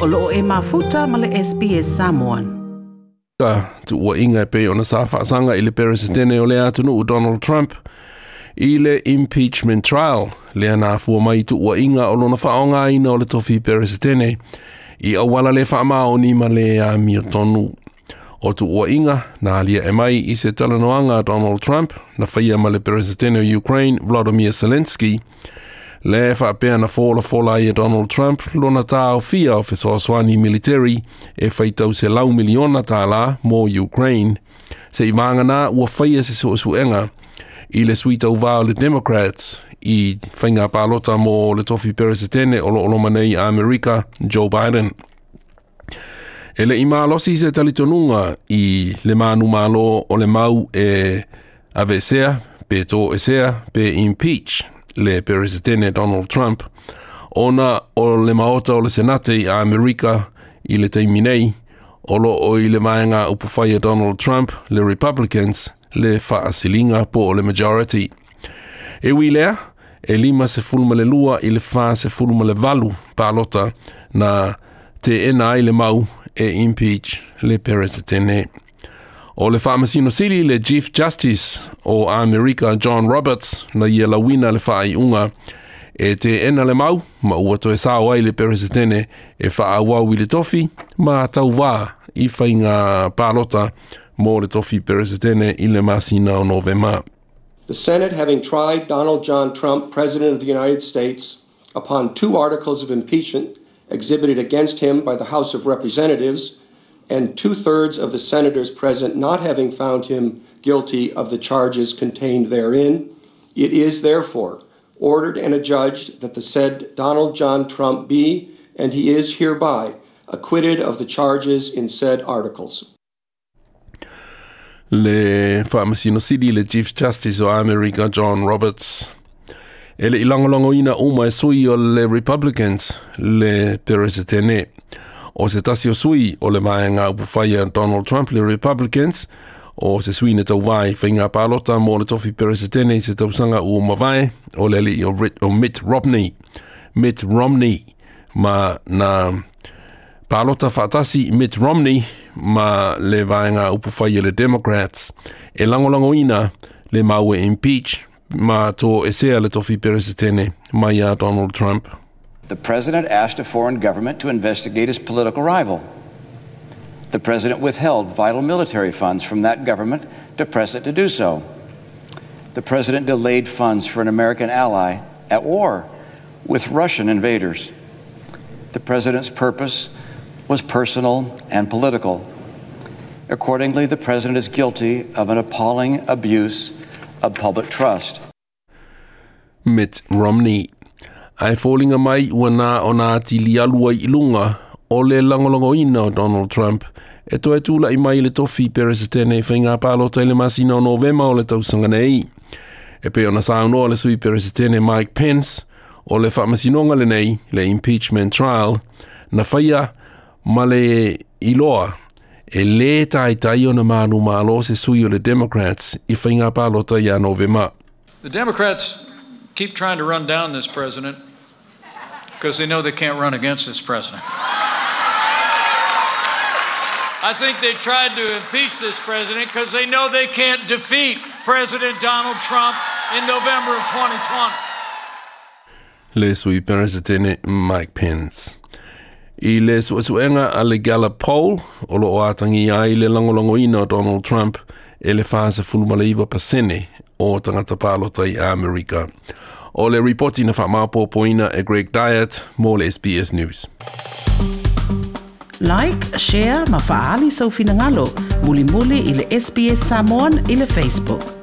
o loo e mafuta ma le SBS Samoan. Ka tu inga pe ona sa whaasanga i le peresetene o le atunu u Donald Trump i le impeachment trial. Lea nā fua mai tu ua inga o lona whaonga ina o le tofi peresetene i awala le whaama o ni ma le a mio tonu. O tu ua inga, nā lia e mai i se talanoanga Donald Trump na whaia ma le peresetene o Ukraine Vladimir Zelensky Le whaapea na fōla fōla i Donald Trump, lona tā o fia o whesoaswani military e whaitau se lau miliona tā la mō Ukraine. Se i nā ua whaia se so suenga i le suitau uvao le Democrats i whainga pālota mō le tofi peresetene o lo olomanei a Amerika, Joe Biden. E le i mālosi se talitonunga i le mānu mālo o le mau e avesea, pe tō esea, pe impeach le peresetene Donald Trump, ona o le maota o le senate i Amerika i le teimi nei, o lo o i le maenga upufai Donald Trump, le Republicans, le whaasilinga po o le majority. E wi lea, e lima se fulma le lua i le wha se fulma le valu pālota na te ena i le mau e impeach le peresetene. O le whaamasino sili le Chief Justice o Amerika John Roberts na ia lawina le whaai unga e te ena le mau ma ua toe sāo ai le peresetene e wha wau i le tofi ma tau wā i whainga pālota mō le tofi peresetene i le masina o novema. The Senate having tried Donald John Trump, President of the United States, upon two articles of impeachment exhibited against him by the House of Representatives – and two thirds of the senators present not having found him guilty of the charges contained therein, it is therefore ordered and adjudged that the said Donald John Trump be, and he is hereby, acquitted of the charges in said articles. Le Whamasino City, le Chief Justice o America, John Roberts. Ele i langolongo ina e sui o le Republicans, le peresetene. O se tasi o sui o le mai upu whaia Donald Trump le Republicans o se sui na tau vai whainga pālota mō le tofi peresetene se tau sanga u mawai o le li o, o Mitt Romney Mitt Romney ma na pālota whaatasi Mitt Romney ma le vaenga upu whaia le Democrats e langolango ina le maue impeach ma tō esea le tofi peresetene mai a Donald Trump. The president asked a foreign government to investigate his political rival. The president withheld vital military funds from that government to press it to do so. The president delayed funds for an American ally at war with Russian invaders. The president's purpose was personal and political. Accordingly, the president is guilty of an appalling abuse of public trust. Mitt Romney ai fōlinga mai ua nā o nā tili alua i lunga o le langolongo ina o Donald Trump e toi tūla i mai le tofi peresetene e whainga pālota i le masina o novema o le tausanga nei. E pe ona sa noa le sui peresetene Mike Pence o le whaamasinonga le nei le impeachment trial na whaia ma le iloa e le tai tai o na manu malo se sui o le Democrats i whainga pālota i a novema. The Democrats keep trying to run down this president because they know they can't run against this president. I think they tried to impeach this president because they know they can't defeat President Donald Trump in November of 2020. Le sui presidente Mike Pence. I le suesuenga a le Gallup poll, o lo atangi ai le langolongo ina Donald Trump, e le fase fulmalaiva pasene o tangata pālota i Amerika. O le reporti na whamāpōpoina e Greg Diet mō le SBS News. Like, share, mafaali sau finangalo. Muli muli i le SBS Samoan i le Facebook.